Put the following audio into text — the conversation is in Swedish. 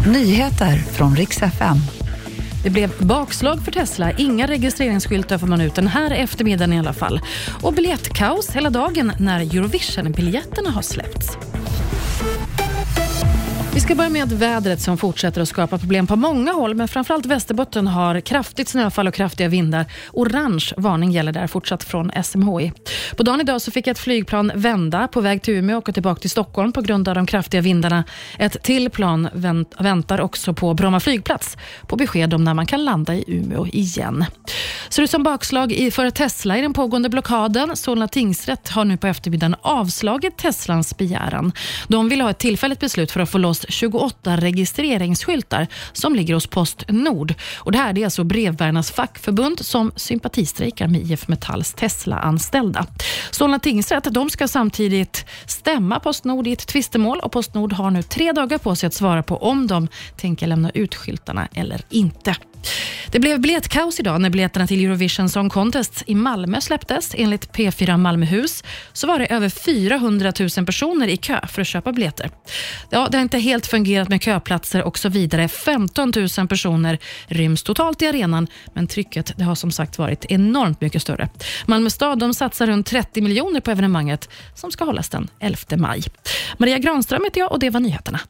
Nyheter från riks FM. Det blev bakslag för Tesla. Inga registreringsskyltar får man ut den här eftermiddagen i alla fall. Och biljettkaos hela dagen när Eurovision-biljetterna har släppts. Vi ska börja med vädret som fortsätter att skapa problem på många håll, men framförallt Västerbotten har kraftigt snöfall och kraftiga vindar. Orange varning gäller där fortsatt från SMHI. På dagen idag så fick ett flygplan vända på väg till Umeå och åka tillbaka till Stockholm på grund av de kraftiga vindarna. Ett till plan väntar också på Bromma flygplats på besked om när man kan landa i Umeå igen. Ser ut som bakslag för Tesla i den pågående blockaden. Solna tingsrätt har nu på eftermiddagen avslagit Teslans begäran. De vill ha ett tillfälligt beslut för att få loss 28 registreringsskyltar som ligger hos Postnord. Och det här är alltså brevbärarnas fackförbund som sympatistrejkar med IF Metalls Tesla-anställda. Solna tingsrätt de ska samtidigt stämma Postnord i ett tvistemål och Postnord har nu tre dagar på sig att svara på om de tänker lämna ut skyltarna eller inte. Det blev biljettkaos idag när biljetterna till Eurovision Song Contest i Malmö släpptes. Enligt P4 Malmöhus så var det över 400 000 personer i kö för att köpa biljetter. Ja, det har inte helt fungerat med köplatser och så vidare. 15 000 personer ryms totalt i arenan, men trycket det har som sagt varit enormt mycket större. Malmö stad de satsar runt 30 miljoner på evenemanget som ska hållas den 11 maj. Maria Granström heter jag och det var nyheterna.